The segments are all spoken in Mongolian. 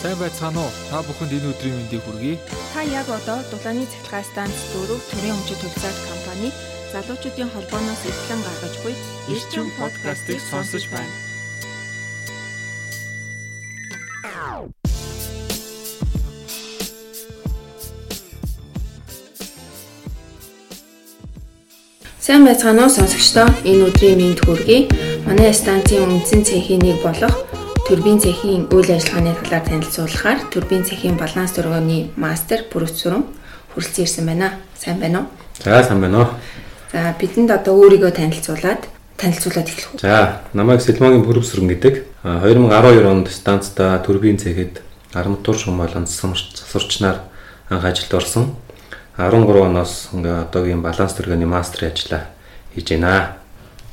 Сайн байцгаана уу? Та бүхэнд энэ өдрийн мэндийг хүргэе. Та яг одоо дулааны цахилгаан станц дөрөв төрийн өмчит төлөвлөсөд компани залуучуудын холбооноос ихлэн гаргаж буй Ирчим подкастыг сонсож байна. Сайн байцгаана уу сонсогчдоо? Энэ өдрийн мэнд хүргэе. Манай станцын үндсэн цэхийн нэг болох Төрбийн цэхийн үйл ажиллагааны талаар танилцуулахаар Төрбийн цэхийн баланс зургооны мастер бүрэлдэхүүн хүрэлцэн ирсэн байна. Сайн байна уу? За сайн байна уу. За бидэнд одоо өөрийгөө танилцуулаад танилцуулаад эхлэх үү? За намайг Сэлмогийн бүрэлдэхүүн гэдэг. А, 2012 онд станцда Төрбийн цэхэд арматур шум болон засварчнаар анх ажилд орсон. 13 оноос ингээ одоогийн баланс төргөний мастрын ажиллаа хийж байна.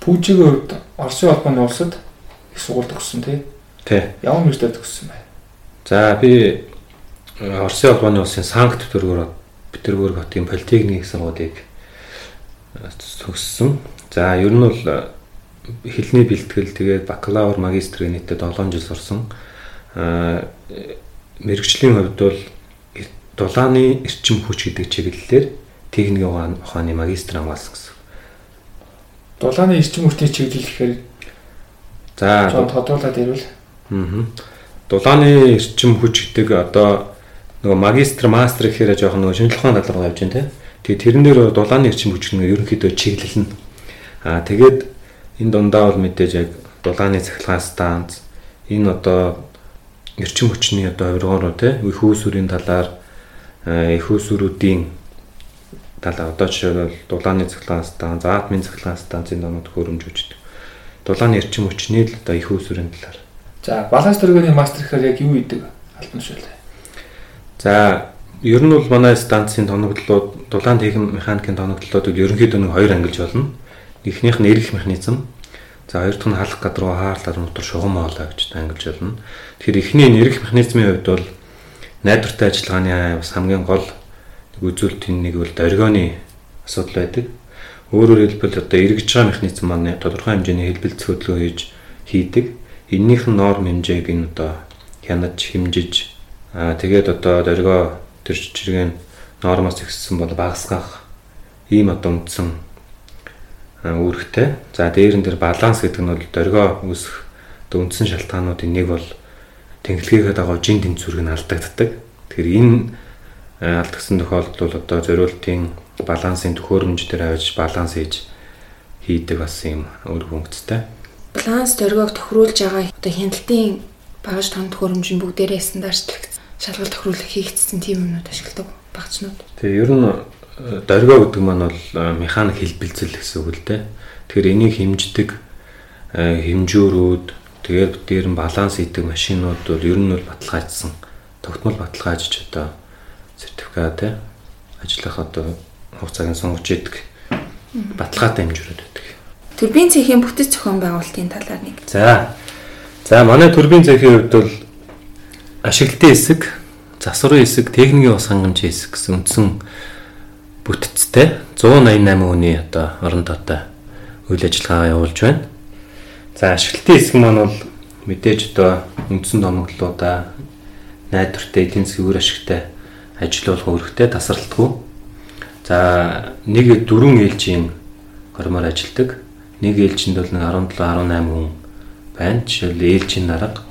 Пүүжигийн хувьд Оросын холбооны улсад их сургууль төгссөн тий. Ямар мэрэгтэй төгссөн бэ? За би э, Оросын холбооны улсын Санкт Петербург Петербург хотын политехник сургуулийг э, төгссөн. За ер нь бол э, хэлний бэлтгэл тэгээд бакалавр магистрийн нийтдээ 7 жил сурсан. Аа мэрэгжлийн хувьд бол дулааны эрчим хүч гэдэг чиглэлээр техникийн ухааны магистр хамгаалсан гэсэн. Дулааны эрчим хүчний чиглэл гэхээр За тодруулаад ирвэл Аа. Дулааны эрчим хүч гэдэг одоо нөгөө магистр мастер гэхээр жоохон нөгөө шинжлэх ухааны тал руу явж байна те. Тэгээ тэрэн дээр дулааны эрчим хүч нь ерөнхийдөө чиглэлнэ. Аа тэгээд энэ дундаа бол мэдээж яг дулааны цахилгаан станц энэ одоо эрчим хүчний одоо хувиргаануу те их үүсвэрийн талаар их үүсвэрүүдийн талаар одоо жишээлбэл дулааны цахилгаан станц, атомын цахилгаан станцын донод хөрөмжүүлдэг. Дулааны эрчим хүчний л одоо их үүсвэрийн талаар за баланс төргөний мастер гэхээр яг юу идэг албан тушаал. За ер нь бол манай станцын тоногдлууд дулаан техник механикийн тоногдлуудыг ерөнхийдөө нэг хоёр ангилж болно. Эхнийх нь эргэх механизм. За хоёр дахь нь халах гад руу хаарлаар мотор шугам хоолой гэж ангилж болно. Тэгэхээр эхний энэ эргэх механизмын хувьд бол найдвартай ажиллагааны бас хамгийн гол нэг үзүүлэлтийн нэг бол дөргионы асуудал байдаг. Өөрөөр хэлбэл одоо эргэж байгаа механизм маань тодорхой хэмжээний хэлбэлц хөдөлгөөн хийж хийдэг. Эннийх нь норм хэмжээг нь одоо хянаж хэмжиж аа тэгээд одоо дөргөө төр чиргэн нормоос ихссэн бол багасгах ийм одоо үндсэн үүрэгтэй. За дээр баланс гэдэг нь бол дөргөө үүсэх одоо үндсэн шалтгаануудын нэг бол тэнхлэгээ дагуу жин тэнцвэрг нь алдагддаг. Тэгэхээр энэ алдагдсан тохиолдолд бол одоо зориултын балансын төхөөрөмж дээр авч баланс хийж хийдэг бас юм үр хөнгөцтэй. Баланс дөргөөг тохируулж байгаа одоо хяналтын багаж том төхөөрөмж нь бүгдээрээ стандартчлагдсан шалгалт тохируулах хийгдсэн тийм юмнууд ашигладаг багцнууд. Тэгээ ер нь дөргөө гэдэг маань бол механик хэлбэлцэл гэсэн үг л дээ. Тэгэхээр энийг хэмждэг хэмжүүрүүд тэгээд дээр нь баланс хийдэг машинууд бол ер нь бол баталгаажсан. Тогтмол баталгаажиж одоо сертификат те ажиллах одоо хугацааг сонгож идэг. Баталгаатай хэмжүүрүүд. Турбин цэхийн бүтэц зохион байгуулалтын талаар нэг. За. За манай турбин цэхийн хувьд бол ашиглалтын хэсэг, засварын хэсэг, техникийн ус хангамжийн хэсэг гэсэн үндсэн бүтцтэй 188 хүний одоо орон тоотой үйл ажиллагаа явуулж байна. За ашиглалтын хэсэг маань бол мэдээж одоо үндсэн томогдлуудаа найдвартай эдийн засгийн үр ашигтай ажиллуулах үүрэгтэй тасралтгүй. За нэг дөрвөн ээлжийн гормоор ажилдаг. Нэг ээлжинд бол нэг 17 18 хүн байна. Жишээл ээлжийн дарга,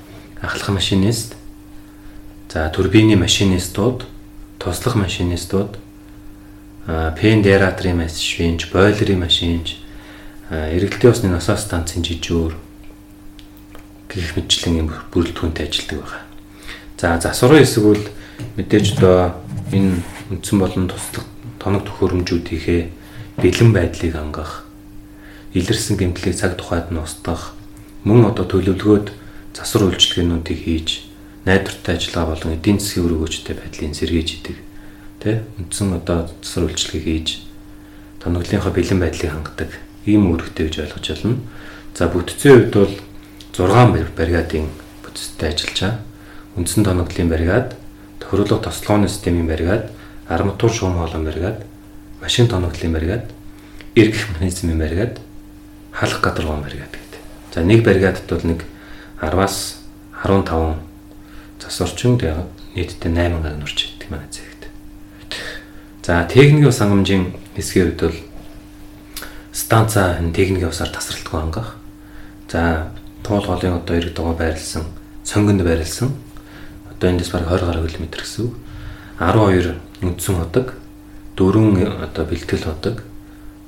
ахлах машинист, за турбины машинистууд, туслах машинистууд, пендераторын машинч, бойлерын машинч, эргэлтийн усны насос станцын жижүүр гэх мэтлэн юм бүрэлдэхүүнтэй ажилладаг байгаа. За засварын хэсэг бол мэдээж одоо энэ үндсэн болон туслах тоног төхөөрөмжүүдийнхээ бэлэн байдлыг хангах, илэрсэн гэмтлийг цаг тухайд нь устгах, мөн одоо төлөвлөгөөд засвар үйлчилгээнүүдийг хийж найдвартай ажиллагаа болон эдийн засгийн үр өгөөжтэй байдлыг сэргийж идэг. Тэ үндсэн одоо засвар үйлчилгээ хийж тоноглынхаа бэлэн байдлыг хангадаг ийм үүрэгтэй гэж ойлгож байна. За бүтцийн хувьд бол 6 бригадын бүтцтэй ажиллаж байгаа. Үндсэн тоноглын бригад, тохируулга тослогооны системийн бригад, арматур шуум хоолойн бригад, машин тоноглын бригад, эргэх механизмын бригад, халах гадаргуун бригад гэдэг. За нэг бригадд бол нэг 10-аас 15 Зас орчинд нийтдээ 8 га нурч идэх манай цэгт. За техникийн ус хангамжийн хэсгээр бол станца техникийн усаар тасралтгүй хангах. За туул голын одоо иргэд байгаа байрлсан, сонгонд байрлсан. Одоо эндээс бараг 20 гаруй км гэсэн үг. 12 үндсэн ходог, дөрвөн одоо бэлтгэл ходог.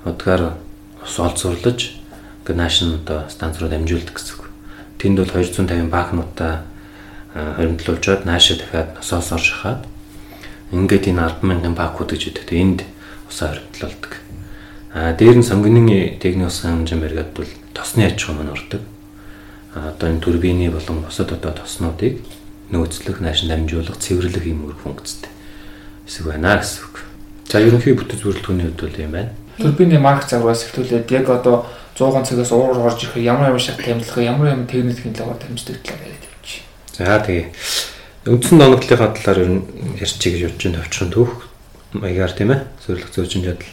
Hodгаар ус олзуурлаж гэ наашин одоо станц руу дамжуулдаг гэсэн үг. Тэнд бол 250 баакнуудаа хоригдлуулжаад наашаа дахиад носоос оршихаад ингээд энэ 100000 баакууд гэж үүдэг. Энд усаа хоригдлуулдаг. А дээр нь сонгоны техник ус хангамжийн баригад бол тосны аж ахуй маань ордог. А одоо энэ турбины болон бусад одоо тоснуудыг нөөцлөх, наашин дамжуулах, цэвэрлэх юм үүрэг функцтэй. Хэсэг байна гэсэн үг. За ерөнхий бүтэц бүрэлдэхүүний хувьд бол юм байна. Турбины марк загваас эхлүүлээд яг одоо 100 цагаас уур орж ирэх ямар ямар шат тамилах, ямар ямар техникийн талаар дамждаг талаар яриад явчих. За тэгээ үндсэн доногдлынхаа талаар ер нь ярьчих гэж бодож байна товчхон түүх маягаар тийм ээ. Зөвлөх зөөчин жадал.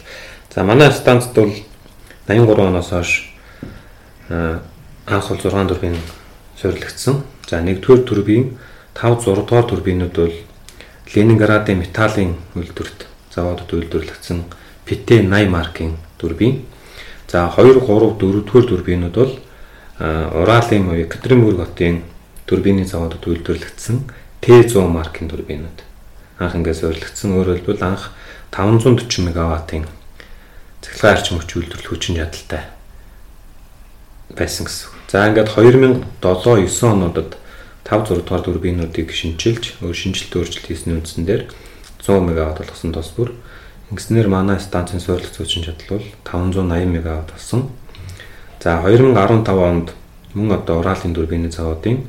За манай станцд бол 83 оноос хойш анх бол 6 турбин суйрлагдсан. За нэгдүгээр турбин 5 6 дугаар турбинууд бол Ленинградын металлын үйлдвэрт заводод үйлдвэрлэгдсэн PT 80 маркийн турбин. За 2 3 4 дугаар турбинууд бол Уралын Екатеринбург хотын турбины заводод үйлдвэрлэгдсэн Т100 маркийн турбинууд. Анх ингээс өөрлөгдсөн өөрөөр хэлбэл анх 540 мегаваттын цахилгаан арчим хүч үйлдвэрлэх хүчин чадалтай байсан гэсэн. За ингээд 2007 9 онуудад 5 6 дугаар турбинуудыг шинчилж, өөр шинжилт өөрчлөлт хийсний үндсэн дээр 100 мегаватт болгосон тус бүр ингэснээр манай станцын суйрлах зүйчин чадал бол 580 мегаватт болсон. За 2015 онд мөн одоо Уралын турбины заводын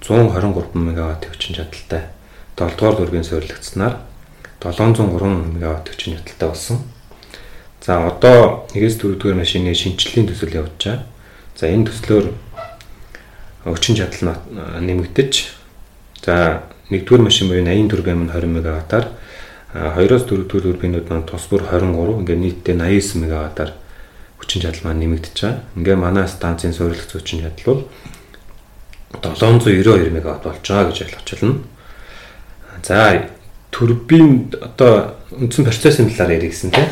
123 мегаватт хүчин чадалтай 7 дугаар турбин суйрлагдсанаар 703 мегаватт хүчин чадалтай болсон. За одоо 1-4 дугаар машины шинжилгээний төсөл явж байгаа. За энэ төслөөр хүчин чадал нэмэгдэж за 1-р машин буюу 80 турбин маань 20 мегаваттаар 2-оос 4 дугаар турбинууд маань тус бүр 23 ингээд нийтдээ 89 мегаваттаар хүчин чадал маань нэмэгдэж байгаа. Ингээ манай станцын суйрлах хүчин чадал бол 792 мегаватт болж байгаа гэж ойлгож байна. За турбин одоо үндсэн процессын талаар ярих гэсэн тийм.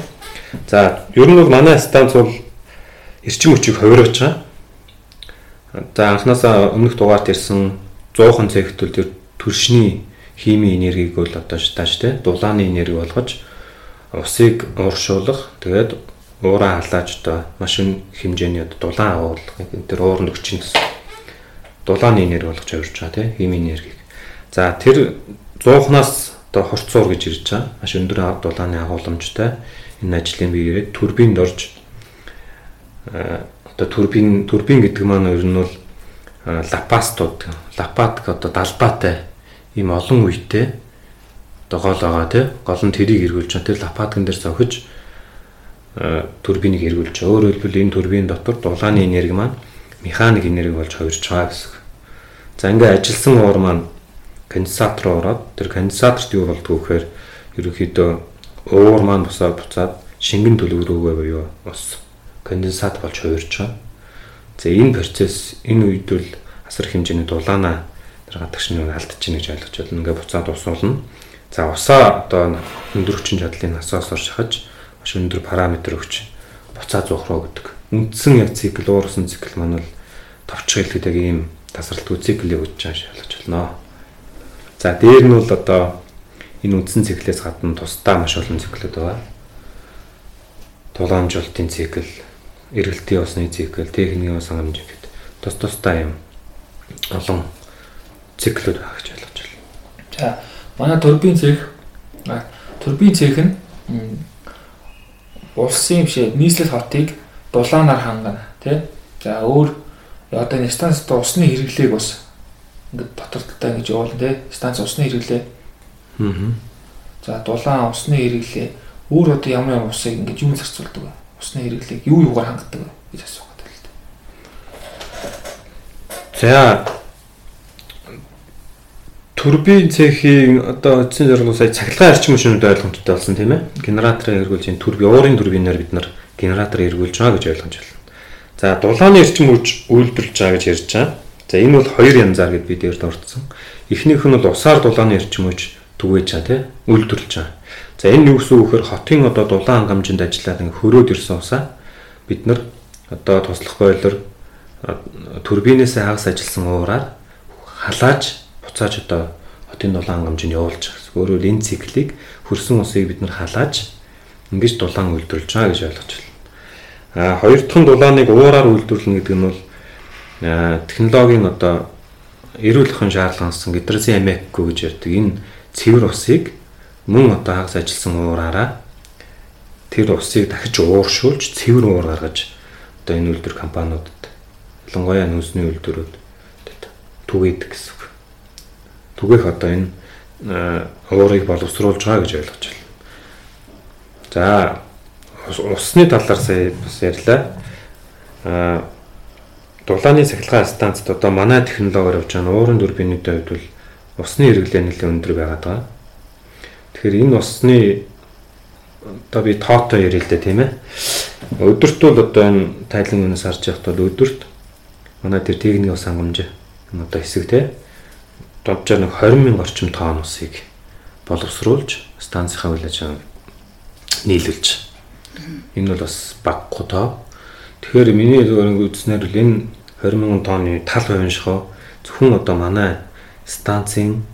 За ер нь бол манай станц бол эрчим хүчийг хувирж байгаа. За анханасаа өмнөх дугаарт ирсэн 100хан цэгт бол тэр төршний химийн энергийг бол одоо тааш тийм дулааны энерги болгож усыг ууршуулах тэгээд уураа халааж одоо машин хэмжээний одоо дулаан агуулгыг тэр уурн өгчин гэсэн дулааны энерги болгож авирж байгаа тийм химийн энергийг. За тэр 100-наас одоо хорцуур гэж ирж байгаа. Маш өндөр дулааны агуулмжтай энэ ажлын биеэрээ турбинд орж одоо турбин турбин гэдэг маань ер нь бол лапастууд лапатк одоо далбаатай ийм олон гол байгаа тий гол нь тэрийг эргүүлж байгаа тэр лапаткан дээр зохиж турбиныг эргүүлж. Өөрөөр хэлбэл энэ турбин дотор дулааны энерги маань механик энерги болж хувирч байгаа гэсэн. За ингээ ажилласан уур маань конденсатор ороод тэр конденсаторт юу болдгоо гэхээр ерөнхийдөө уур маань бусаад буцаад шингэн төлөв рүүгээ буюу бас конденсат болж хувирч байгаа. За энэ процесс энэ үед бол асар хэмжээний дулаана тэр гадагшны алдаж чинь гэж ойлгож байна. Ингээ буцаад ус уулна. За усаа одоо өндөр хүчин чадлын насаас оршихаж маш өндөр параметр өгч буцаа зух руу гэдэг. Үндсэн яг цикл уурсан цикл маань бол товчхон хэлэхэд яг ийм тасралтгүй циклийг өгч байгаа шалгаж болно. За дээр нь бол одоо энэ үндсэн циклээс гадна тусдаа маш олон циклүүд байгаа. Тулаамжуулалтын цикл, эргэлтийн усны цикл, техникийн ус хангамж гэдэг тус тусдаа юм олон циклүүд байгаа гэж ойлгож байна. За манай турбин цех турбин цех нь улсын бишээ нийслэл хотыг дулаанаар хангана тий. За өөр одоо энэ станцд усны хэрэглээг бас ингээд дотортолтой ингэж явуулна те станц усны хэрэглээ. Аа. За дулаан усны хэрэглээ өөр одоо ямар ямар усыг ингэж юу зарцуулдаг вэ? Усны хэрэглээг юу юугаар хангадаг вэ гэж асуугаад байна л да. За турбин цехийн одоо эцсийн зорилго сая цахилгаан арчим машинууд ойлгомжтой болсон тийм ээ. Генераторыг эргүүлж энэ турбин уурын турбинаар бид нар генераторыг эргүүлж байгаа гэж ойлгож байна. За дулааны эрчим хүч үйлдвэрлэж байгаа гэж ярьж байгаа. За энэ бол хоёр янзаар гэд бид дээр дурдсан. Эхнийх нь бол усаар дулааны эрчимөж түгээж чаа тий үйлдвэрлэж байгаа. За энэ юу гэсэн үг вэхээр хотын одоо дулаан хангамжинд ажиллаад ингээ хөрөөд ирсэн усаа бид нар одоо туслах бойлор турбинээс хагас ажилласан уураар халааж буцааж одоо хотын дулаан хангамжинд явуулж байгаа. Өөрөөр энэ циклийг хөрсөн усыг бид нар халааж ингэж дулаан үйлдвэрлэж байгаа гэж ойлгож байна. А хоёр дахь дулааныг уураар үйлдвэрлэнэ гэдэг нь бол технологийн одоо эрүүлхэн шаардлагансан гидрозин амиакгүй гэж ярьдаг энэ цэвэр усыг мөн одоо хагас ажилласан уураараа тэр усыг дахиж ууршуулж цэвэр уур гаргаж одоо энэ үйлдвэр компаниудад ялангуяа нүсний үйлдвэрүүд түгээдэг гэсэн. Түгээх одоо энэ уурыг боловсруулж байгаа гэж ойлгож байна. За усны талаар сая бас ярьлаа. Аа дулааны цахилгаан станцд одоо манай технологиор явж байгаа уурын турбинууд хувьд бол усны хэрэглээ нэлээд өндөр байгаад байгаа. Тэгэхээр энэ усны одоо би тоотой ярил л да тийм ээ. Өдөрт бол одоо энэ тайлан өнөөс харж явахдаа өдөрт манай тэр техникийн ус хангамж одоо хэсэг те доджоор нэг 20 мянган орчим тонн усыг боловсруулж станцынхаа үйл ажиллагааг нийлүүлж Энэ бол бас баггүй тоо. Тэгэхээр миний зөвхөн үзснээр л энэ 20 мянган тонны тал хувийн шахуу зөвхөн одоо манай станцын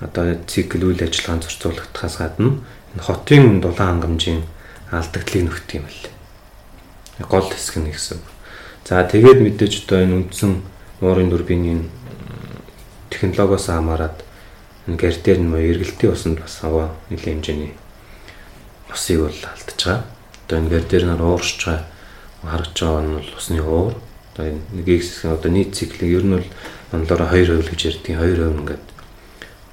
одоо цикл үйл ажиллагаанд зурцуулагдахаас гадна энэ хотын дулаан хангамжийн алдагдлыг нөхт юм л. Гол хэсэг нь гэсэн. За тэгээд мэдээж одоо энэ үндсэн уурын турбинийн технологиос хамаарат гэр дээр нь эргэлтийн усанд бас аваа нэлийн хэмжээний усыг бол алдаж байгаа одоо энэ гэр дээр нар уурч байгаа харагдж байгаа нь бол усны уур. Одоо нэг хэсэг одоо нийт циклийг ер нь бол монлоор 2% гэж ярьдгийг 2% ингээд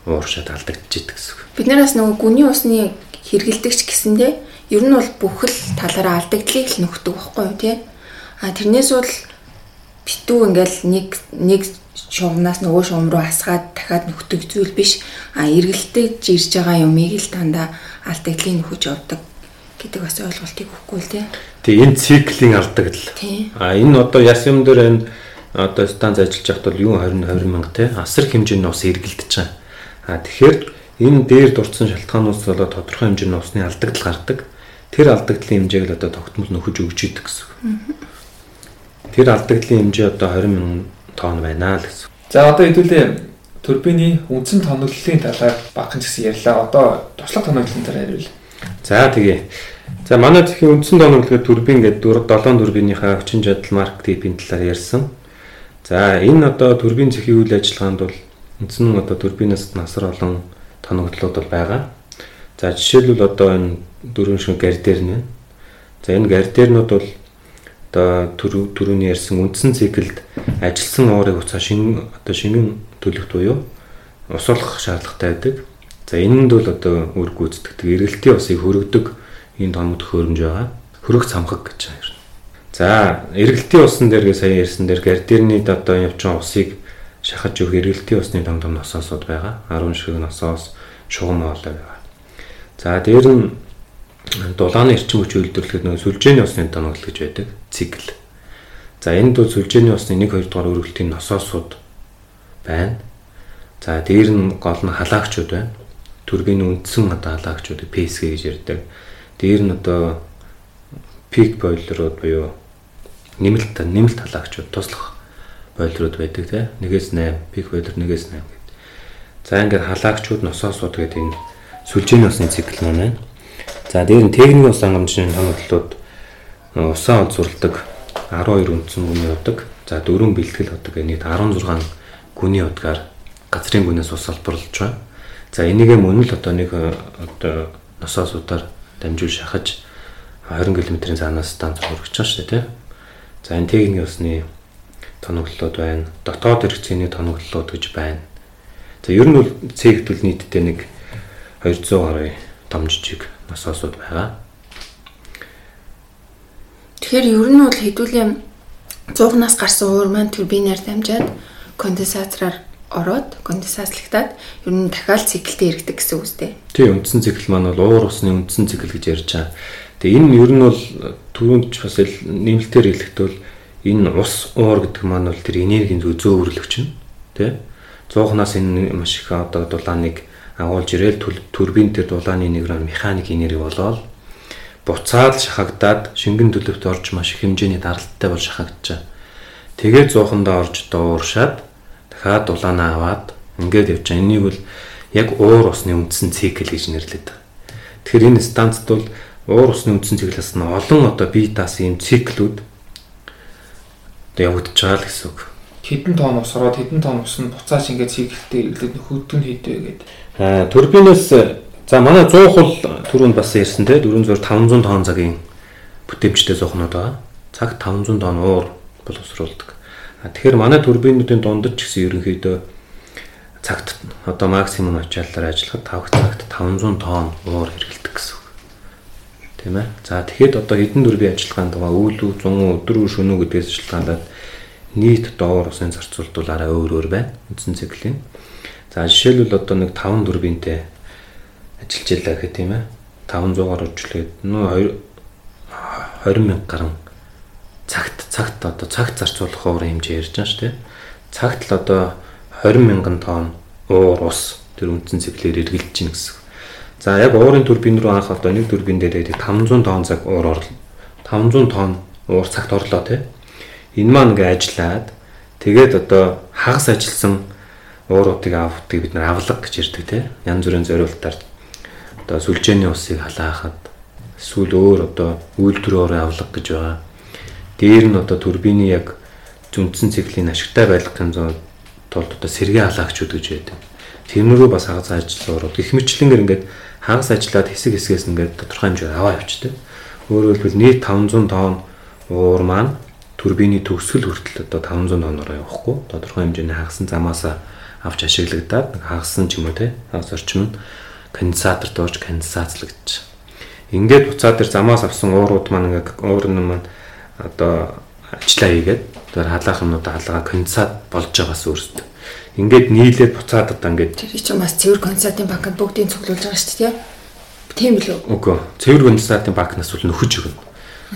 ууршаад алдагдчихэдэг гэсэн. Бид нараас нөгөө гүний усны хэрэгэлдэгч гэсэндээ ер нь бол бүхэл талаараа алдагдлыг л нөхдөг байхгүй юу тий. А тэрнээс бол битүү ингээл нэг нэг шугамнаас нөгөө шугам руу асгаад дахиад нөхдөг зүйл биш. А эргэлдэж ирж байгаа юмыг л дандаа алдагдлыг нөхөж явдаг гэдэг бас ойлголтыг өгөхгүй л тий. Тэгээ энэ циклийн алдагдал. А энэ одоо яс юм дээр энэ одоо станц ажиллаж байхад бол юу 20 20 мянга тий асар хэмжээний ус эргэлдэж байгаа. А тэгэхээр энэ дээр дурдсан шалтгаанаас болоод тодорхой хэмжээний усны алдагдал гардаг. Тэр алдагдлын хэмжээг л одоо тогтмол нөхөж өгч идэг гэсэн. Тэр алдагдлын хэмжээ одоо 20 мянган тонн байна л гэсэн. За одоо хэдүүлээ турбины үндсэн тоноглолын талаар багхан гэсэн ярьлаа. Одоо туслах тоноглолын талаар ярил. За тэгээ За манай зөвхөн үндсэн тооноглоход турбин гэдэг 7 турбиныхаа хүчин чадал марк типийн талаар ярьсан. За энэ одоо турбин зэхийн үйл ажиллагаанд бол үндсэн одоо турбинаас насар олон тооноглолууд бол байгаа. За жишээлбэл одоо энэ дөрвөн шиг гардер нэ. За энэ гардернууд бол одоо түрүүний ярьсан үндсэн циклд ажилсан уурыг уцаа шинэ одоо шингэн төлөвт буюу усуулах шаардлагатай байдаг. За энэнд бол одоо үр гүйцэтгэдэг эргэлтийн усыг хөргөдөг энэ томд хөрөмж байгаа. Хөрөх цамхаг гэж байна. За, эргэлтийн усан дээр сая ярьсан дээр гардерны одоо явж байгаа усыг шахаж өгөх эргэлтийн усны том том носоосууд байгаа. 10 шиг носоос шугам оолоо байгаа. За, дээр нь дулааны эрчим хүч үйлдвэрлэхэд нөгөө сүлжээний усны тоноглол гэж байдаг. Цикл. За, энд бол сүлжээний усны 1 2 дугаар өргөлтийн носоосууд байна. За, дээр нь гол нь халаагчуд байна. Турбины үндсэн одоо халаагчуд PSG гэж ярьдаг. Дээр нь одоо пик бойлерууд буюу нэмэлт нэмэлт халагчуд туслах бойлерууд байдаг тийм нэгээс 8 пик бойлер нэгээс 8 гэдэг. За ингээд халагчуд носоосууд гэдэг энэ сүлжээний усны цикл маань. За дээр нь техникийн ус хангамжны хамтлууд усаа олзурладаг 12 үндсэн гүний удаг. За дөрвөн бэлтгэл удаг нийт 16 гүний удгаар газрын гүнээс ус олборлож байгаа. За энийгээ мөн л одоо нэг одоо носоосуудаар дамжуул шахаж 20 км-ийн цаанаас станц хүргэж байгаа шүү дээ тий. За энэ техникийн усны тоноглолууд байна. Дотоод хэрэгцээний тоноглолууд гэж байна. За ер нь бол цэгт бол нийтдээ нэг 200 гаруй том жижиг насоосууд байгаа. Тэгэхээр ер нь бол хэдүүлээ 100-наас гарсан уур маань турбинаар дамжаад конденсатораар ороод конденсацлагтаад ер нь дахиад циклтэй эргэдэг гэсэн үг үстэй. Тий, үндсэн цикл маань бол уур усны үндсэн цикл гэж ярьж байгаа. Тэгээ энэ ер нь бол түрүүнд ч бас нэмэлтээр хэлэхдээ энэ ус уур гэдэг маань бол тэр энергийн зөөвөрлөгч нь тий 100-наас энэ маш их одоо дулааныг агуулж ирээл турбин тэр дулааны нэгрээр механик энерги болоод буцаад шахагдаад шингэн төлөвт орж маш их хэмжээний даралттай бол шахагдчихаа. Тэгээд 100-ндоо орж дууршаад дахиад дулаанаа аваад ингээд явж байгаа. Энийг бол яг уур усны үндсэн цикл гэж нэрлэдэг. Тэгэхээр энэ станцд бол уур усны үндсэн циклээс нь олон одоо бие даасан юм циклүүд одоо явагдаж байгаа л гэсэн үг. Хэдэн тонн ус ороод хэдэн тонн ус нь буцааш ингээд циклтэй хэрэглээд нөхөдг нь хийдвэ гэдэг. Аа турбинаас за манай 100 хул түрүүнд бас ярьсан те 400 500 тонн цагийн бүтэмжтэй зохнод байгаа. Цагт 500 тонн уур боловсруулдаг. Тэгэхээр манай турбинуудын дундад ч гэсэн ерөнхийдөө цагт одоо максимум ачааллаар ажиллахад 5 цагт 500 тонн уур хэрэгэлдэг гэсэн үг. Тийм ээ. За тэгэхэд одоо хэдэн дүрбийн ажиллагаанд байгаа үйл үү, зун үү, өдөр үү, шөнө үү гэдгээс ажиллагаанд нийт доор усын зарцуулт арай өөр өөр байна. Үндсэн циклийн. За жишээлбэл одоо нэг 5 дүрбинтэй ажиллаж ялаа гэх тийм ээ. 500-аар үржлээд нөө 20 мянга гаруй цагт цагт одоо цагт зарцуулах уурын хэмжээ ярьж байгаа шүү дээ. Цагт л одоо 20 мянган тонн уур ус тэр үндсэн циклээр эргэлж чинь гэсэн. За яг уурын турбин руу анх одоо нэг турбин дээр 500 тонн цаг уур орлоо. 500 тонн уур цагт орлоо тий. Энэ маань ингээ ажиллаад тэгээд одоо хагас ажилласан ууруудыг авдаг бид нар авлага гэж ярьдаг тий. Янз бүрийн зориултаар одоо сүлжээний усыг халаахад эсвэл өөр одоо үйлдвэрөөр авлага гэж байгаа. Дээр нь одоо турбины яг зүндсэн циклийн ашигтай байлгахын тулд одоо сэргээ халаагчуд гэж байдаг. Тэрнөрөө бас хагас ажилласан урууд гих мэтлэнгээр ингээд хагас ажиллаад хэсэг хэсгээс ингээд тодорхой хэмжээр аваа явчихдээ. Өөрөөр хэлбэл нийт 500 тонн уур маань турбины төгсгөл хүртэл одоо 500 тонноор явахгүй. Тодорхой хэмжээний хагасан замаас авч ашиглагдаад хагасан ч юм уу те хагас орчим нь конденсаторт орж конденсацлагдчих. Ингээд буцаад тэр замаас авсан уурууд маань ингээд уур нь маань одоо ажиллаа хийгээд тэр халаах юмнууд халаага конденсат болж байгаас өөрсдөө Ингээд нийлээд буцаад одоо ингээд Тэр чинь бас цэвэр конденсатын банкнд бүгдийг цуглуулж байгаа шүү дээ. Тийм билүү? Үгүй. Цэвэр конденсатын банкнаас бол нөхөж өгнө.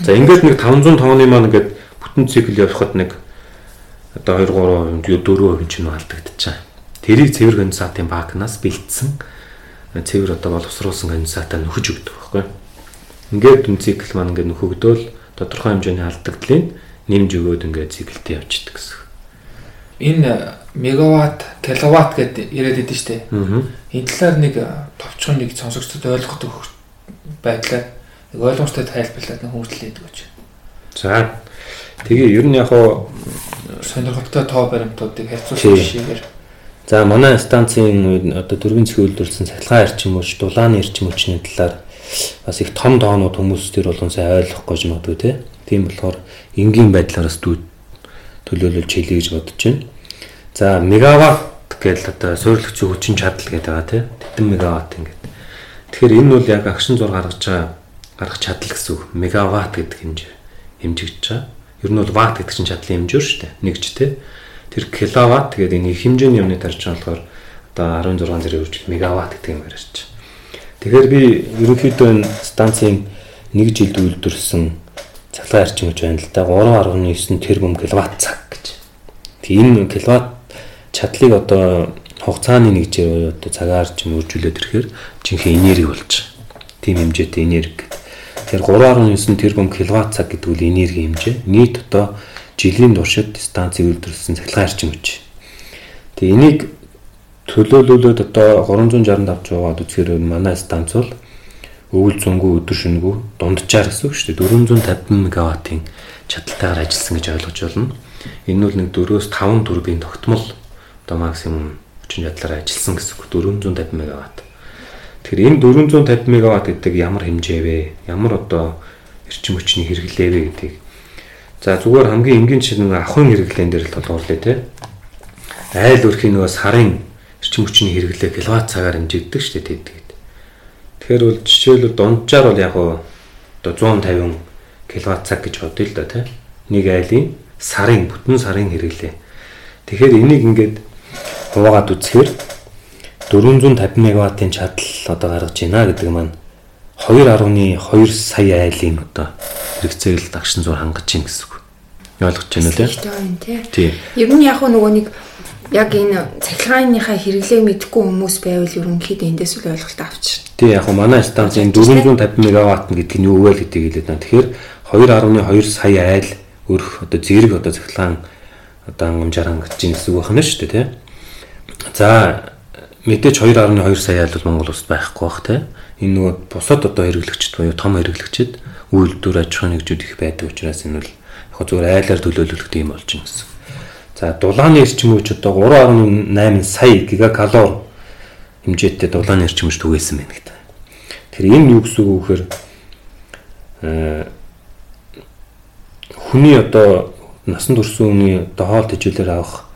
За ингээд нэг 500 тонны маань ингээд бүтэн цикл явахад нэг одоо 2 3 4% чинь алдагдчихаа. Тэрийг цэвэр конденсатын банкнаас бэлдсэн цэвэр одоо боловсруулсан конденсатаа нөхөж өгдөг байхгүй. Ингээд дүн цикл маань ингээд нөхөгдөөл тодорхой хэмжээний алдагдлыг нэмж өгөөд ингээд циклтэй явчихдаг гэсэн энэ мегаватт, киловатт гэдээ яриад идэв штэ. Энэ талаар нэг товчхон нэг сонсогчдод ойлгохтой байдлаар нэг ойлгомжтой тайлбарлаад нэг хүмүүжлээд өгч. За. Тэгээ ер нь яг хоо сонирхолтой тоо баримтуудыг харьцуулах жишээгээр За манай станцын одоо дөрвөн цэхий үйлдвэрлэсэн цахилгаан эрчим хүч, дулааны эрчим хүчний талаар бас их том тоонууд хүмүүс төр болгон сайн ойлгохгүй ч магадгүй тий. Тийм болохоор энгийн байдлаараас төлөөлөлж хэлье гэж бодож байна. За мегаватт гэж одоо суйрлэгчийн хүчин чадал гэдэг байгаа тийм. Тэдэн мегаватт ингээд. Тэгэхээр энэ бол яг агшин зур гаргаж байгаа гаргах чадал гэсэн үг. Мегаватт гэдэг хэмжээ хэмжигдэж байгаа. Ер нь бол ватт гэдэг чинь чадлын хэмжээ шүү дээ. Нэгж тийм. Тэр киловатт гэдэг энэ хэмжээний юмны тарж байгаа болохоор одоо 16 зэрэг үржил мегаватт гэдэг юм ярьж байна. Тэгэхээр би ерөнхийдөө энэ станцын нэг жилд үйлдвэрлэсэн цахилгаан арчин гэж байна л да 3.9 тэрбум киловатт цаг гэж. Тэгээ энэ киловатт чадлыг одоо хугацааны нэгжээр одоо цагаар ч мөржүүлээд ирэхээр жинхэнэ энерги болж байгаа. Тийм хэмжээтэй энерги. Тэгэхээр 3.9 тэрбум киловатт цаг гэдэг үл энерги хэмжээ. Нийт одоо жилийн туршид станцыг үйлдвэрлэсэн цахилгаан арчин хүч. Тэгээ энийг төлөөлүүлээд одоо 365 жуугаад үзэхээр манай станц бол өвөл зөнгөө өдөр шөнөгөө дунджаар гэсэн үг шүү дээ 450 мегаваттын чадалтайгаар ажилласан гэж ойлгож байна. Энэ бол нэг 4-өөс 5 турбин тогтмол одоо максимум хүчин чадлаар ажилласан гэсэн үг 450 мегаватт. Тэгэхээр энэ 450 мегаватт гэдэг ямар хэмжээ вэ? Ямар одоо эрчим хүчний хэрэглээ вэ гэдгийг За зүгээр хамгийн энгийн чинь ахын хэрэглэн дээр л тодоорлоо те. Айл өрхийн нөгөө сарын эрчим хүчний хэрэглээ киловатт цагаар хэмжигддэг шүү дээ тэгээд. Тэгэхээр бол жишээлбэл дунджаар бол яг одоо 150 киловатт цаг гэж бодъё л да тий. Нэг айлын сарын бүтэн сарын хэрэглээ. Тэгэхээр энийг ингээд хуваагаад үзэхээр 450 мегаваттын чадал одоо гаргаж байна гэдэг маань 2.2 сая айлын одоо хэрэгцээг л дагшин зур хангаж чинь гэсэн үг. Ойлгож байна үү? Ихтэй байна тий. Тий. Ер нь яг нөгөө нэг яг энэ цахилгааныхаа хэрэглээг мэдгүй хүмүүс байвал ерөнхийдөө эндээс үл ойлголт авчих. Тий яг манай станцын 450 мегаватт гэдэг нь юу вэ гэдгийг хэлээд байна. Тэгэхээр 2.2 сая айл өрх одоо зэрэг одоо цахилгаан одоо хангамжаар хангаж чинь гэсэн үг байна шүү дээ тий. За мэдээж 2.2 сая айл Монгол улсад байхгүй бах тий. Энэ нөгөө бусад одоо хэрэглэгчд буюу том хэрэглэгчд үйлдвэр аж ахуйн нэгжүүд их байдаг учраас энэ бол яг зүгээр айлаар төлөөлөх юм болж байна гэсэн. За дулааны эрчим хүч одоо 3.8 сая гигакалор хэмжээтэй дулааны эрчим хүч түгээсэн байна гэдэг. Тэгэхээр энэ юу гэсэн үг вэхээр хүний одоо насан турш хүний одоо хоол тэжээлэр авах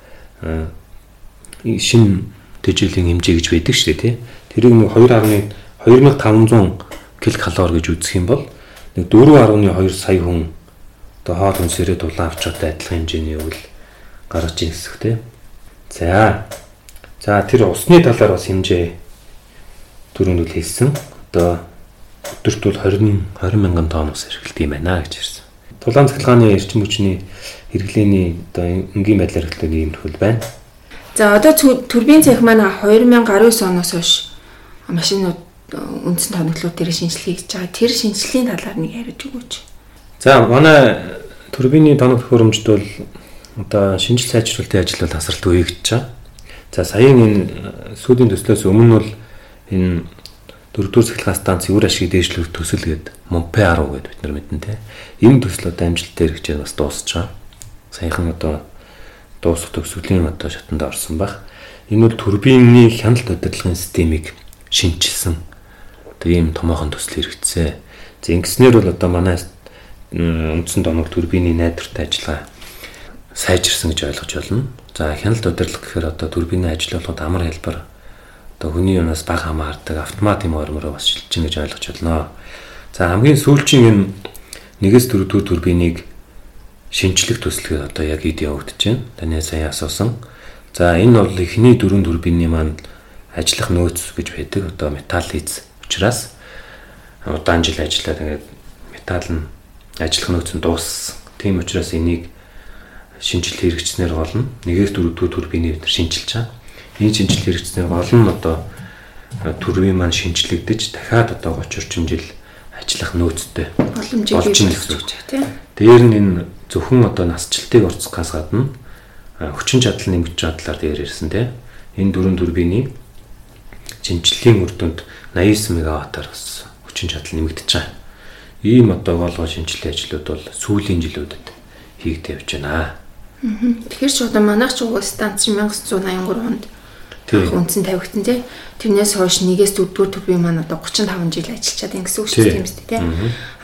шин тэжээлийн хэмжээ гэж байдаг шүү дээ тий. Тэрийг нэг 2.2500 ккал гэж үзэх юм бол нэг 4.2 сая хүн одоо хоол хүнсээрээ дулаан авч чадсан адилхан хэмжээний үйл гаргаж ийн хэсэг тий. За. За тэр усны талаар бас хэмжээ түрүүнд үл хэлсэн. Одоо өдөрт бол 20 20 мянган тонн ус хэрэглэдэг юм байна гэж ирсэн. Тулаан цахилгааны эрчим хүчний хэрэглээний одоо энгийн байдлаар юм хөл байна. За одоо турбин цех маань 2019 оноос хойш машинууд үндсэн тоноглууд дээр шинжилгээ хийж байгаа. Тэр шинжилгээний талаар нэг яриад өгөөч. За манай турбины тоног төхөөрөмжд бол одоо шинжил сайжруулалтын ажил бол тасралтгүй хийгдэж байгаа. За саяын энэ сүүлийн төслөөс өмнө бол энэ дөрөвдүгээр цахилгаан станцын үр ашгийг дээшлэх төсөл гээд МОП 10 гэдэг бид нар мэднэ те. Энэ төсөл одоо амжилттай хэрэгжиж бас дуусч байгаа. Саяхан одоо дуусах төгсгөлийн одоо шатанд орсон баг. Энэ бол турбины хяналт удирдлагын системийг шинжилсэн. Одоо ийм томоохон төсөл хэрэгжсэн. За ингэснээр бол одоо манай үндсэн тоног турбины найдвартай ажиллагаа сайжирсан гэж ойлгож байна. За хяналт удирдлага гэхээр одоо турбины ажил болгоод амар хэлбэр одоо хүний юунаас бага хамаардаг автомат юм ормороо бас шилжиж гэж ойлгож байна. За хамгийн сүүлчийн энэ нэгээс дөрөвдүгээр турбиныг шинжлэх төслөөр одоо яг ид явагдаж байна. Таны сая асуусан. За энэ бол эхний дөрөв турбины маань ажиллах нөөц гэж байдаг. Одоо металл хийц учраас удаан жил ажиллаад ингээд металл нь ажиллах нөөц нь дууссан. Тийм учраас энийг шинжилт хэрэгжснээр гол нь нэгээс дөрөвдүгээр турбины бид шинжилж байгаа. Энэ шинжилт хэрэгжснээр гол нь одоо турбин маань шинжлэгдэж дахиад одоо 30 орчим жил ажиллах нөөцтэй боломжийг болж ийн гэсэн үг тийм. Дээр нь энэ зөвхөн одоо насжилтыг орцгохоос гадна хүчин чадал нэмэгдэж чадлаар дээр ирсэн тийм. Энэ дөрөв турбины шинжиллийн үр дүнд 89 мегаваттаар бас хүчин чадал нэмэгдэж байгаа. Ийм одоо голгоо шинжилгээ ажлууд бол сүүлийн жилүүдэд хийгдэж явж байна. Тэгэхээр ч одоо манайх ч уг станц 1983 онд үндсэн тавигдсан тий. Тэрнээс хойш нэгээс дөрөвдүгээр төрбийн маань одоо 35 жил ажиллачаад байна гэсэн үг шүү дээ тий.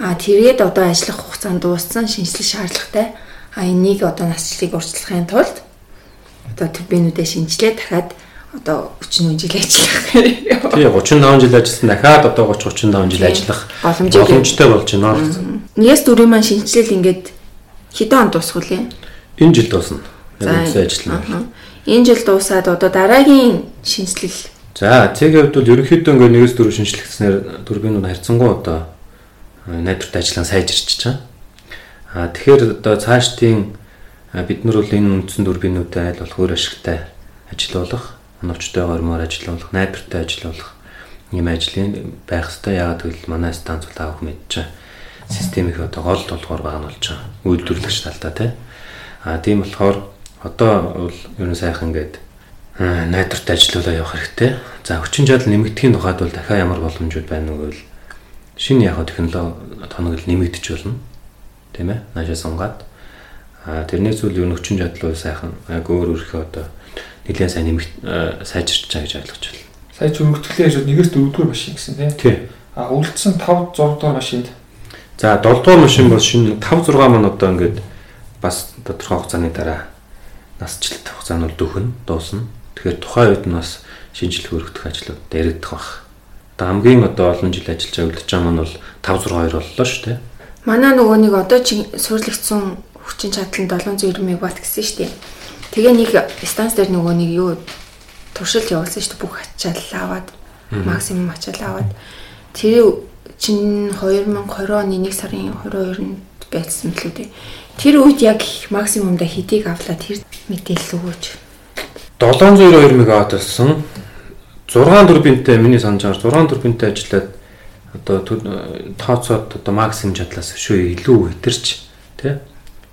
Аа тэгээд одоо ажиллах хугацаанд дууссан шинжилэх шаардлагатай. Аа энийг одоо насчлалыг урьдчилахын тулд одоо турбинуудаа шинжилээ дахиад одоо 40 жил ажиллах. Тий 35 жил ажилласан дахиад одоо 30 35 жил ажиллах боломжтой болж байна. Нэгээс дөрвийн маань шинжилэл ингээд хэдэн онд вэ? Энэ жил дуусна. Үндсэн ажил нь. Энэ жил дуусаад одоо дараагийн шинжилэл. За, цэгийн хувьд бол ерөнхийдөө ингээ нэгээс дөрөв шинжилгэснээр турбинууд харьцангуй одоо найдвартай ажиллагаа сайжирч байгаа. А тэгэхээр одоо цаашдын бид нар бол энэ үндсэн турбинуудыг айл болох өөр ашигтай ажил болох, оновчтой гормоор ажил болох, найдвартай ажил болох юм ажлын байх хэвээр яагаад гэвэл манай станц бол авах мэдж байгаа системийн одоо гол толгоор байгаа нь болж байгаа. Үйлдвэрлэгч талдаа тийм А тийм болохоор одоо бол ер нь сайхан ингээд найдвартай ажиллаулаа явах хэрэгтэй. За хүчин чадал нэмэгдэхийн тухайд бол дахиад ямар боломжууд байна вэ гэвэл шинэ яг технологи тоног нэмэгдэж болно. Тийм ээ. Наашаа сунгаад а тэрнээс үл ер нь хүчин чадал бол сайхан яг өөр өөрхөө одоо нэлээд сайн нэмэгд сайжирч байгаа гэж ойлгож байна. Сая ч өргөтгөлийн ажил нэгээс дөрөвдүгээр машин гэсэн тийм. Тий. А үлдсэн 5 6 дугаар машинд. За 7 дугаар машин бол шинэ 5 6 маань одоо ингээд бас тодорхой хугацааны дараа насжилт хугацаа нь бол дөхөн дуусна. Тэгэхээр тухайн үед нь бас шинжилгээ өргөдөх ажлууд дээрэгдэх бах. Одоо хамгийн одоо олон жил ажиллаж байгаа үлдэж байгаа маань бол 562 боллоо шүү дээ. Манай нөгөө нэг одоо чи суурлагдсан хүчин чадал нь 790 мегаватт гэсэн шүү дээ. Тэгээ нэг станц дээр нөгөө нэг юу туршилт явуулсан шүү дээ. Бүх ачаал аваад максимум ачаал аваад тэр чин 2020 оны 1 сарын 22-нд байсан билүү дээ. Тэр үед яг максимумда хэдийг авлаа тэр мэдээлэл өгөөч. 702 мегаватт болсон. 6 турбинтэй миний санаж байгаа 6 турбинтэй ажиллаад одоо тооцоод одоо максимум чадлаас шүү илүү хэтэрч тий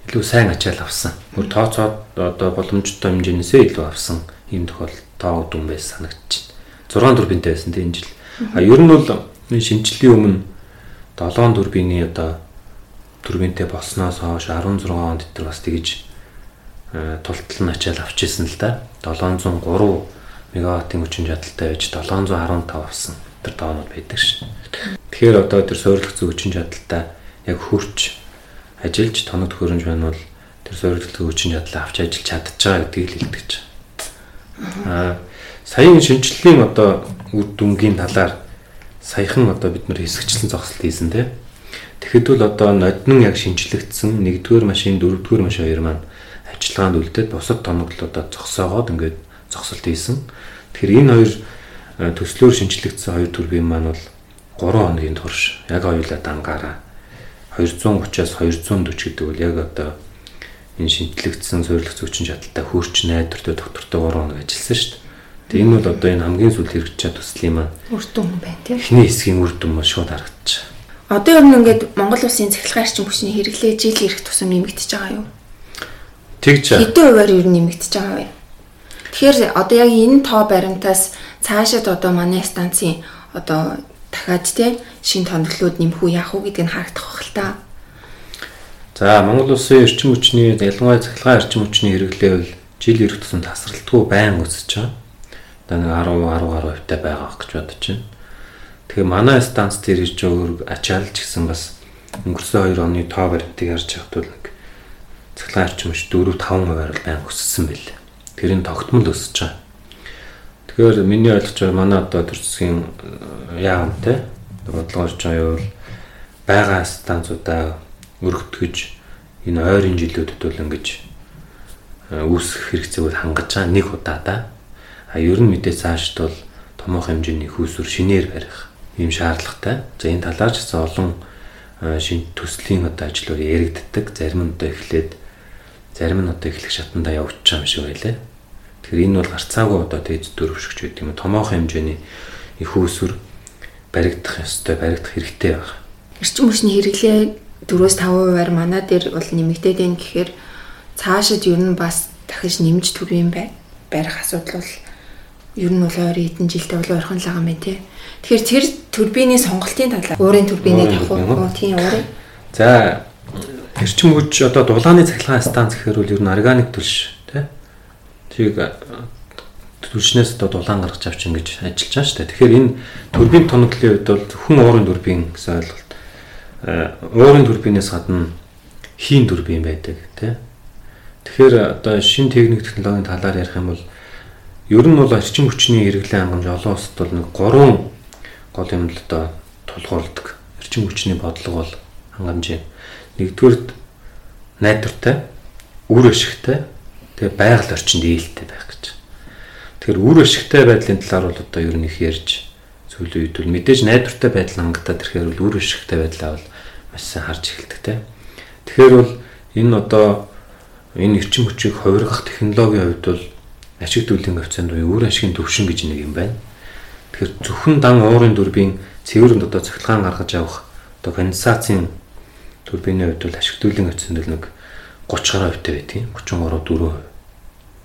илүү сайн ачаал авсан. Гүр тооцоод одоо боломжтой хэмжээнээсээ илүү авсан ийм тохиол тоо дүн байсан санагдчих. 6 турбинтэй байсан тийм жил. А ер нь бол шинжлэлийн өмнө 7 турбины одоо турбинтэй болсноос хойш 16 онд тэр бас тэгж тултал нь ачаал авчихсан л да. 703 мегаваттын хүчин чадалтай байж 715 авсан тэр тоонууд байдаг шин. Тэгэхээр одоо тэр суйрлагдсан хүчин чадалтай яг хурч ажиллаж тоног төхөөрөмж байна бол тэр суйрлагдсан хүчин чадлаа авч ажиллаж чадчихаа гэдгийг л хэлдэг чинь. Аа саяын шинжилгээний одоо үр дүнгийн талаар саяхан одоо бид нэр хэсэгчлэн зогсолт хийсэн тийм. Тэгэхэд бол одоо ноднон яг шинжлэгдсэн 1-р машин 4-р машин хоёр маань ажиллагаанд үлдээд бусад тоноглолоо зогсоогоод ингээд зогсолт хийсэн. Тэгэхээр энэ хоёр төслөөр шинжлэгдсэн хоёр турбин маань бол 3 хоногийн турш яг хоёулаа дангаараа 230-аас 240 гэдэг бол яг одоо энэ шинжлэгдсэн суйрлах зүйчин чадaltaй хөрч найдвартай доктортой 3 хоног ажилласан шүү дээ. Тэгээ энэ бол одоо энэ хамгийн сүүл хэрэгжиж чад төслийн маань үр дүн байна тийм. Эхний хэсгийн үр дүн маань шууд харагдчих. Одоо ер нь ингээд Монгол улсын цахилгаан арчин хүчний хэрэглээ жил ирэх тусам нэмэгдэж байгаа юу? Тэгж. Хэдэн хувиар ер нь нэмэгдэж байгаа вэ? Тэгэхээр одоо яг энэ тоо баримтаас цаашаад одоо манай станцын одоо дахиад те шин тоноглоод нэмэх үү яах вэ гэдгийг харагдах байх л та. За Монгол улсын эрчим хүчний ялангуяа цахилгаан эрчим хүчний хэрэглээ бол жил ирэх тусам тасралтгүй байн өсөж байгаа. Одоо нэг 10 10 гаруй хувьтай байгаа гэж бодож байна. Тэгэхээр манай станц дээр ирж өөр ачаалж гисэн бас өнгөрсөн 2 оны тоо баримтыг харж байхад бол нэг цахилгаан эрчим хүч 4 5 хувиар байн өссөн бэл. Тэрийн тогтмол өсөж байгаа. Тэгэхээр миний ойлгож байгаа манай одоо төр засгийн яамтай бодлогоор ч аюул байгаа станцуудаа өргөтгөж энэ ойрын жилүүдэд бол ингэж үүсэх хэрэгцээг хангаж байгаа нэг удаадаа. А ер нь мэдээ цаашд бол томоохон хэмжээний хүүсвэр шинээр барих ийм шаардлагатай. За энэ талаар ч гэсэн олон шин төслийн одоо ажлууд яригддаг. Зарим нь одоо эхлээд зарим нь одоо эхлэх шатандаа явж байгаа юм шиг байлаа. Тэгэхээр энэ бол гарцаагүй одоо дээд дөрвшгч гэдэг юм. Томоохон хэмжээний их үүсвэр баригдах ёстой, баригдах хэрэгтэй байна. Эрчим хүчний хэрэглээ 4-5%-аар манай дээр бол нэмэгдээд байна гэхээр цаашид ер нь бас дахиж нэмж төрөх юм барих асуудал бол ер нь бол ойрын хэдэн жилдээ бол ойрхон л байгаа юм тий. Тэгэхээр тэр турбины сонголтын талаар уурын турбиныг авах уу тийм уурын. За эрчим хүч одоо дулааны цахилгаан станц гэхээр бол ер нь органик төлш тийг түлшнээс одоо дулаан гаргаж авч ингэж ажиллаж байгаа шүү дээ. Тэгэхээр энэ турбин тоноглолын үед бол хүн уурын турбин гэсэн ойлголт. Уурын турбинээс гадна хийн турбин байдаг тий. Тэгэхээр одоо шин техник технологийн талаар ярих юм бол ер нь бол орчин хүчний хэрэглээ хангамж олон улсад бол нэг гурван гол юм л одоо тулгуурладаг. Орчин хүчний бодлого бол хангамж. Нэгдүгээр найдвартай, үр ашигтай, тэгээ байгаль орчинд ээлтэй байх гэж. Тэгэхээр үр ашигтай байдлын талаар бол одоо ер нь их ярьж үед бол мэдээж найдвартай байдал хангалтад ирэхээр бол үр ашигтай байдлаа бол маш сайн харж эхэлдэг те. Тэгэхээр бол энэ одоо энэ эрчим хүчийг хувиргах технологийн хувьд бол ашиг дүүлэн хавцаанд буюу үр ашигын төвшин гэж нэг юм байна. Тэгэхээр зөвхөн дан уурын дүрбийн цэвэрэнд одоо цахилгаан гаргаж авах одоо конденсацийн турбины хувьд бол ашиг дүүлэн хавцаанд бол нэг 30 гаруй хувьтай байдгийг 33 4%.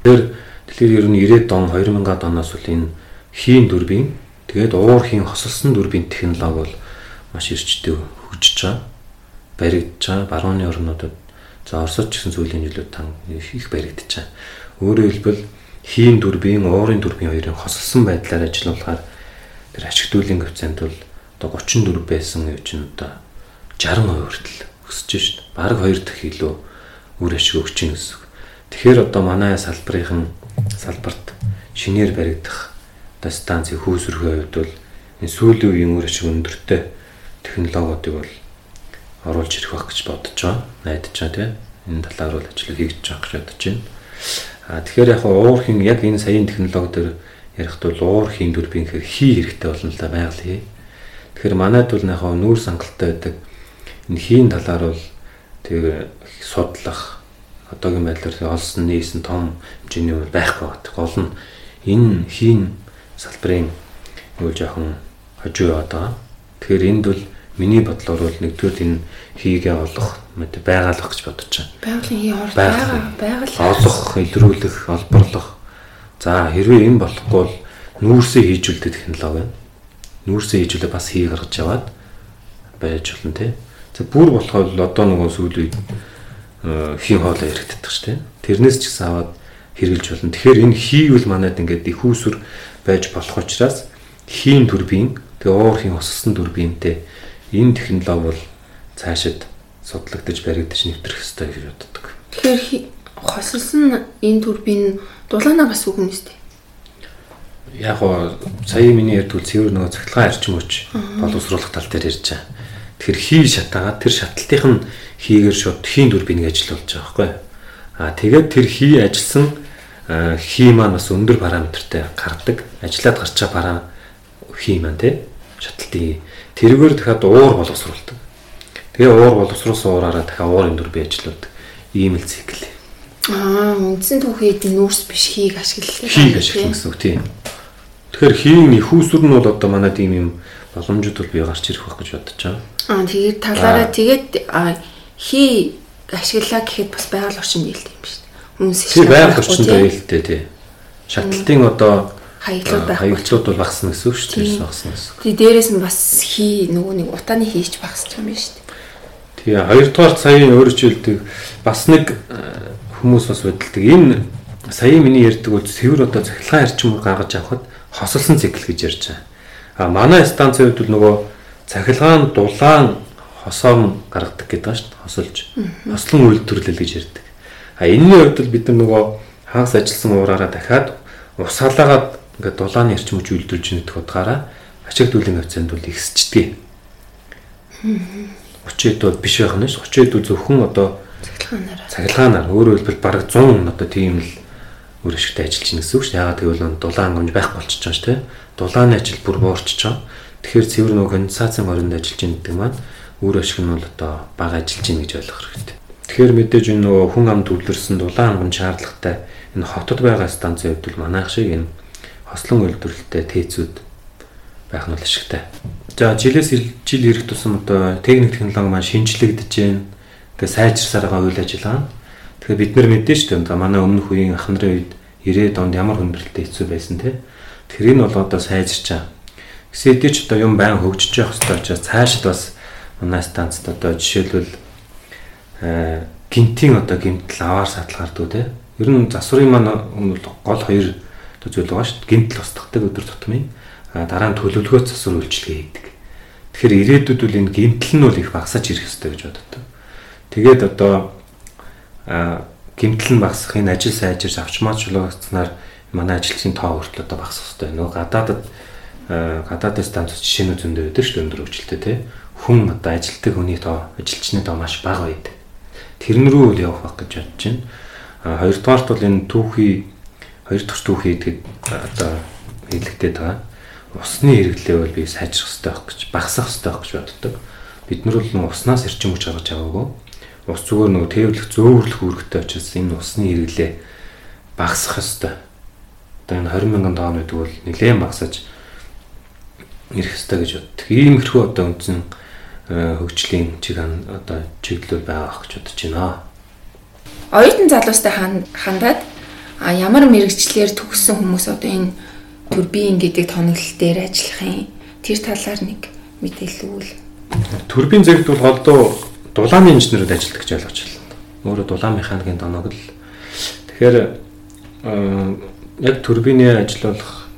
Тэр тэгэхээр ер нь 90-ад он 2000-ад оноос бол энэ хийн дүрбийн тэгээд уур хийн хосолсон дүрбийн технологи бол маш эрчтэй хөгжиж байгаа. Баригдж байгаа. Барууны орнуудад за Оросд ч гэсэн сүүлийн жилүүд тань их баригдж байгаа. Өөрөөр хэлбэл хийн дүрбийн уурын дүрбийн хоёрын хосолсон байдлаар ажиллуулахаар тэр ашиг дүүлэн коэффициент бол одоо 34 байсан гэж нь одоо 60% хүртэл өсөж шít. Бараг 2 дахь илүү үр ашиг өгч гин гэсэн. Тэгэхээр одоо манай салбарын салбарт шинээр баригдах одоо станцын хүүсвэрхээ хувьд бол энэ сүүлийн үеийн үр ашиг өндөртэй технологиудыг бол оруулж ирэх байх гэж бодож байгаа. Найдаж байгаа тийм. Энэ талаар бол ажил хийж байгаа гэж бодож байна. А тэгэхээр яг уур хийн яг энэ саяын технологи дээр ярихт бол уур хийн дүрбийн гэхээр хий хэрэгтэй болно л да байгаль хий. Тэгэхээр манайд бол яг нүүр сангалтай байдаг энэ хийн талаар бол тэгээ судлах одоогийн байдлаар олсон нийсэн том хэмжээний үйл байхгүй байдаг. Гол нь энэ хийн салбарын юу жоохон хожуу яваад байгаа. Тэгэхээр энд бол миний бодлоор бол нэгдүгээр энэ хийгээ олох байгалах гэж бодож байна. Байгалийн хий орж байгаа. Байгаль Олох, илрүүлэх, олборлох. За хэрвээ энэ болохгүй бол нүүрсээ хийжүүлдэг технологи байна. Нүүрсээ хийжүүлээ бас хий гаргаж яваад байж болно тий. За бүр болоход л одоо нөгөө сүүлийн хий хоолой яригддаг ш тий. Тэрнээс ч гэсэн аваад хэрглэж болно. Тэгэхээр энэ хийвэл манайд ингээд их усүр байж болох учраас хийн турбин тэгээ уур хийн хоссон турбинтэй энэ технологи бол цаашид судлагдаж баригдаж нэвтрэх ёстой гэж боддог. Тэгэхээр хосолсон энэ турбин дулаанаа бас үгэн нэстэ. Яг гоо сая миний ярьдгүй цэвэр нөгөө цахилгаан арчим хүч боловсруулах тал дээр ярьж байгаа. Тэгэхээр хий шатаагаад тэр шатлалтынх нь хийгээр шууд хийн турбиныг ажиллуулж байгаа байхгүй. Аа тэгээд тэр хий ажилласан хий маань бас өндөр параметртай гардаг. Ажиллаад гарч байгаа парам хий маань тий шатлалтын тэргээр дахиад уур боловсруулдаг. Тэгээ уур боловсруулсан уураараа дахиад уурын турбин ажиллуулдаг. Ийм л цикл. Аа, үндсэн түүхийд нүүрс биш хийг ашиглалаа. Хийг ашиглах гэсэн үг тийм. Тэгэхээр хийн их усүр нь бол одоо манад ийм юм боломжууд бол бий гарч ирэх байх гэж бодож байгаа. Аа, тэгээд талаараа тэгээд хий ашиглаа гэхэд бас байгаль орчинд ээлтэй юм шүү дээ. Хүмүүс Тийм байгаль орчинд ээлтэй тий. Шатлалтын одоо хаяглууд байхгүй. хаягдлууд бол багасна гэсэн үг шүү дээ. Тийм. Багасна гэсэн. Тэгээд дээрэс нь бас хий нөгөө нэг утааны хийч байгаа юм байна шүү дээ. Тэгээ хоёрдугаар саяын өөрчлөлтөд бас нэг хүмүүс бас бодолдог. Энэ сая миний ярьдаг бол цэвэр одоо цахилгаан арчим гаргаж авахд хосолсон цикл гэж ярьж байгаа. А манай станцын хувьд бол нөгөө цахилгаан дулаан хосоом гаргадаг гэдэг байна шүү дээ. Хосолж. Хослон үйлдвэрлэл гэж ярьдаг. А энэний хувьд бол бид нар нөгөө хагас ажилласан уураараа дахиад усаалаагаад ингээд дулааны арчим хүч үйлдвэрлэж нэгдэх утгаараа ачааг дүүлийн хавцаанд бол ихсчдэг. 30 хэд бол биш байх нь ш 30 хэд зөвхөн одоо Цахилгаанаараа. цахилгаанаар өөрөөр хэлбэл бараг 100 одоо тийм л өөр ашигтай ажиллаж байна гэсэн үг ш. Яагаад гэвэл энэ дулаан гомж байхгүй болчихж байгаа ш тий. Дулааны ажил бүр буурчихж байгаа. Тэгэхээр цэвэр нөгөө конденсацийн оронд ажиллаж байгаа гэдэг маань өөр ашиг нь бол одоо бага ажиллаж байна гэж ойлгох хэрэгтэй. Тэгэхээр мэдээж энэ нөгөө хүн ам төвлөрсөн дулаан гомж шаардлагатай энэ хотод байгаа станцын хувьд бол манайх шиг энэ хослон үйлдвэрлэлтэй тээцүүд байх нь бол ашигтай. За жилээс ил- жил ирэх тусам одоо техник технологи маань шинжлэгдэж байна. Тэгээ сайжирсаар байгаа үйл ажиллагаа. Тэгэхээр бид нар мэдэн шүү дээ. Манай өмнөх үеийн ах нарын үед 90-ад онд ямар хүндрэлтэй хэцүү байсан те. Тэгэхээр энэ бол одоо сайжирч байгаа. Гэсэн хэдий ч одоо юм байн хөгжиж явах хэрэгтэй учраас цаашид бас манай станцд одоо жишээлбэл э, гинтийн одоо гимтэл аваар садлгаар дүү те. Ер нь засварын маань бол гол хоёр зүйл байгаа шүү дээ. Гимтэл устгадаг өдөр тутмын дараа нь төлөвлөгөө засвар үйлчилгээ хийдэг. Тэгэхээр ирээдүйд бол энэ гимтэл нь бол их багасаж ирэх хэрэгтэй гэж боддог. Тэгээд одоо а гимтэл нь багасах энэ ажил сайжирч авчмаа чулуугацнаар манай ажилчдын тоо хүртэл одоо багасах хэрэгтэй. Нөгөө гадаадад а, гадаадын станц жишээнүүд зөндөө байдаг шүү дээ өндөр хөгжилтэй тий. Хүн одоо ажилтдаг хүний тоо ажилчны тоо маш бага байдаг. Тэрн рүү л явах байх гэж бодож байна. А хоёрдугаарт бол энэ түүхий хоёр дахь түүхий гэдэг одоо хэлэгдээд байгаа. Усны хэрэглээ бол би сайжрах хэрэгтэй байх гэж багасах хэрэгтэй байх гэж боддог. Бид нар бол уснаас эрчим хүч гаргаж аваагүй. Ус зүгээр нөгөө тээвэрлэх зөөвөрлөх үүрэгтэй учраас энэ усны хэрэглээ багасах хэрэгтэй. Одоо энэ 20 мянган тонн гэдэг бол нэлээд багасаж ирэх хэрэгтэй гэж боддог. Иймэрхүү одоо үндсэн э, хөгжлийн чиг одоо чиглэл байгаа гэж бодож байна. Оюутан залуустай хан- хандаад ямар мэрэгчлэр төгссөн хүмүүс одоо энэ турбин гэдэг тоноглол дээр ажиллахын тэр талаар нэг мэдээлэл өгвөл. Турбин зэрэгт бол голдуу дулааны инженерүүд ажилладаг гэж ойлгож байна. Өөрө дулаан механикийн тоноглол. Тэгэхээр э, яг турбины ажиллуулах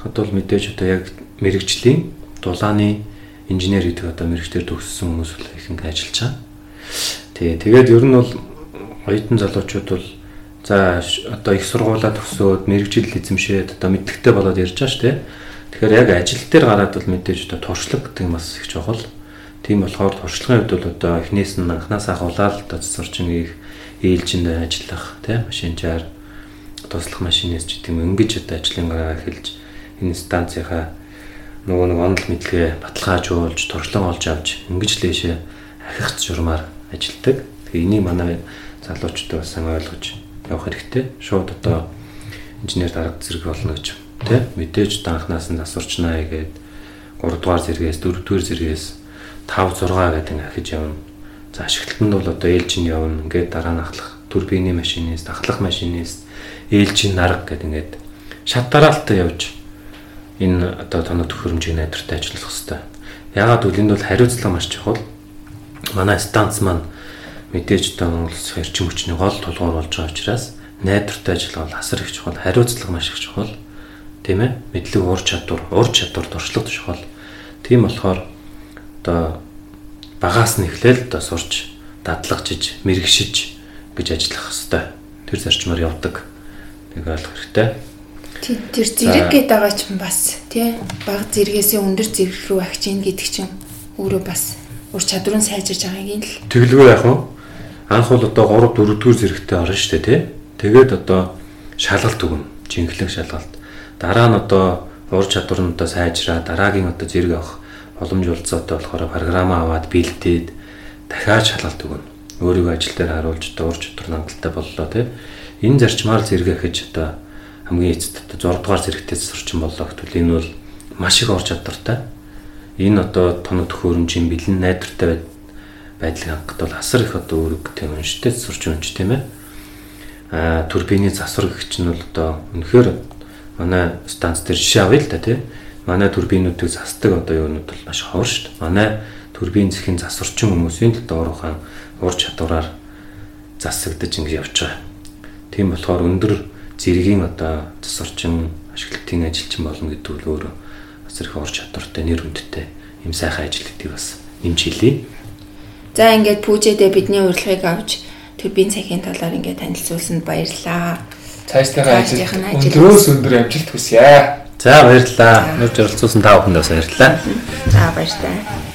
хад бол мэдээж одоо яг мэрэгжлийн дулааны инженер гэдэг одоо мэрэгчлэр төгссөн хүмүүс бол ихэнх ажиллаж байгаа. Тэгээ тэгээд ер нь бол оюутан залуучууд бол за одоо их сургуулаа төгсөөд мэрэгжил эзэмшээд одоо мэддэгтэй болоод ярьж байгаа шүү дээ. Тэгэхээр яг ажил дээр гараад бол мэдээж одоо туршлага гэдэг нь бас их чухал. Тийм болохоор туршлагын хувьд бол одоо эхнээс нь анханаас ахуулаад одоо цэцэрчнийг ээлжинд ажиллах тийм машинчаар туслах машинээс ч гэдэг юм ингэж одоо ажлынгаа эхэлж энэ станцынхаа нөгөө нэг онол мэдлэгээ баталгаажуулж туршлага олж авч ингэж лээшээ ахих журмаар ажилладаг. Тэгээ энийг манай залуучууд бас ойлгож явах хэрэгтэй. Шууд одоо инженер дарга зэрэг болно гэж тий мэдээж данхнаас нь засварчнаа гэдэг 3 дугаар зэрэгээс 4 дугаар зэрэгээс 5 6 гэдэг ахиж явна. За ашиглалт нь бол одоо ээлжин явна. Ингээд дараа нь ахлах турбины машинист, ахлах машинист, ээлжин нарга гэдэг ингээд шат дараалтаа явж энэ одоо тоног төхөөрөмжийг найдвартай ажиллах хэрэгтэй. Яагаад гэвэл энд бол хариуцлага маш чухал. Манай станц маань мэдээж одоо Монгол улс эрчим хүчний гол тулгуур болж байгаа учраас найдвартай ажиллах бол асар их чухал, хариуцлага маш их чухал. Тийм ээ? Мэдлэг ур чадвар, ур чадвар туршлага чухал. Тийм болохоор одоо багаас нь эхлээл одоо сурч, дадлагжиж, мэрэгшиж гэж ажиллах хэвээр тэр зарчмаар явдаг. Тэг ойлгох хэрэгтэй. Тийм тэр зэрэг гэдэг байгаа ч бас тий баг зэрэгээс өндөр зэрэг рүү ийн гэдэг чинь өөрөө бас ур чадвар нь сайжирж байгааг нь л. Тэглгүй яах вэ? Анх бол одоо 3 4 дэх зэрэгтэй орно шүү дээ тий. Тэгээд одоо шалгалт өгнө. Жинхлэг шалгалт. Дараа нь одоо ур чадвар нь одоо сайжраа дараагийн одоо зэрэг авах боломж олцоотой болохоор програмаа аваад бэлдээд дахиад шалгалт өгнө. Өөрийгөө ажил дээр харуулж одоо ур чадвар хангалттай боллоо тий. Энэ зарчмаар зэрэг ахиж одоо хамгийн эцэд одоо 6 дугаар зэрэгтэй сурчин боллоо гэвэл энэ бол маш их ур чадвартай. Энэ одоо тоног төхөөрөмжийн бэлэн найдвартай байдлыг хангахад бол асар их одоо үүрэг тийм унштай сурчин унш тийм ээ турбины засвар гэх чинь бол одоо үнэхээр манай станц дээр жишээ авъя л да тий. Манай турбинуудыг засдаг одоо юунууд бол маш ховор шүү дээ. Манай турбин зэхийн засварчин хүмүүсийн л доорхохан ур чадвараар засагдаж ингэж явж байгаа. Тийм болохоор өндөр зэргийн одоо засварчин ашиглалтын ажилчин болно гэдэг нь өөрөө бас их ур чадвартай нэр хүндтэй юм сайхан ажил гэдгийг бас нэмж хэлье. За ингээд пүүжэдээ бидний урилгыг авч турбин цахим талаар ингээд танилцуулсанд баярлалаа. Цаашдаа ажил өндрөөс өндөр амжилт хүсье. За баярлалаа. Нурж оролцуулсан та бүхэнд бас баярлалаа. За баярлалаа.